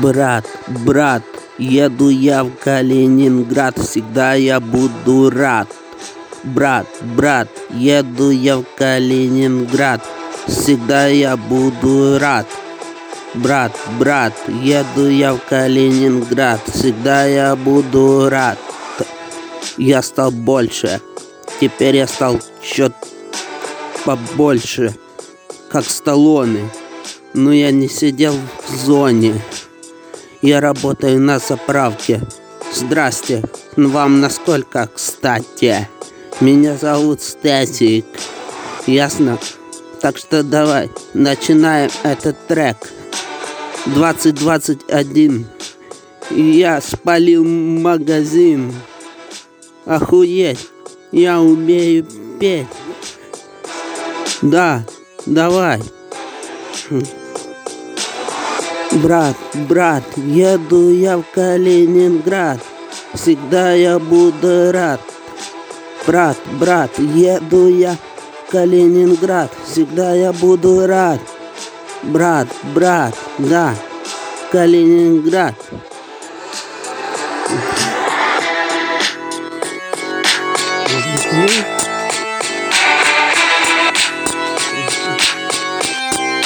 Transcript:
Брат, брат, еду я в Калининград, всегда я буду рад. Брат, брат, еду я в Калининград, всегда я буду рад. Брат, брат, еду я в Калининград, всегда я буду рад. Я стал больше, теперь я стал чё побольше, как Сталлоне. Но я не сидел в зоне. Я работаю на заправке. Здрасте, вам насколько кстати? Меня зовут Стасик. Ясно? Так что давай, начинаем этот трек. 2021. Я спалил магазин. Охуеть, я умею петь. Да, давай. Брат, брат, еду я в Калининград, всегда я буду рад. Брат, брат, еду я в Калининград, всегда я буду рад. Брат, брат, да, Калининград. Mm-hmm.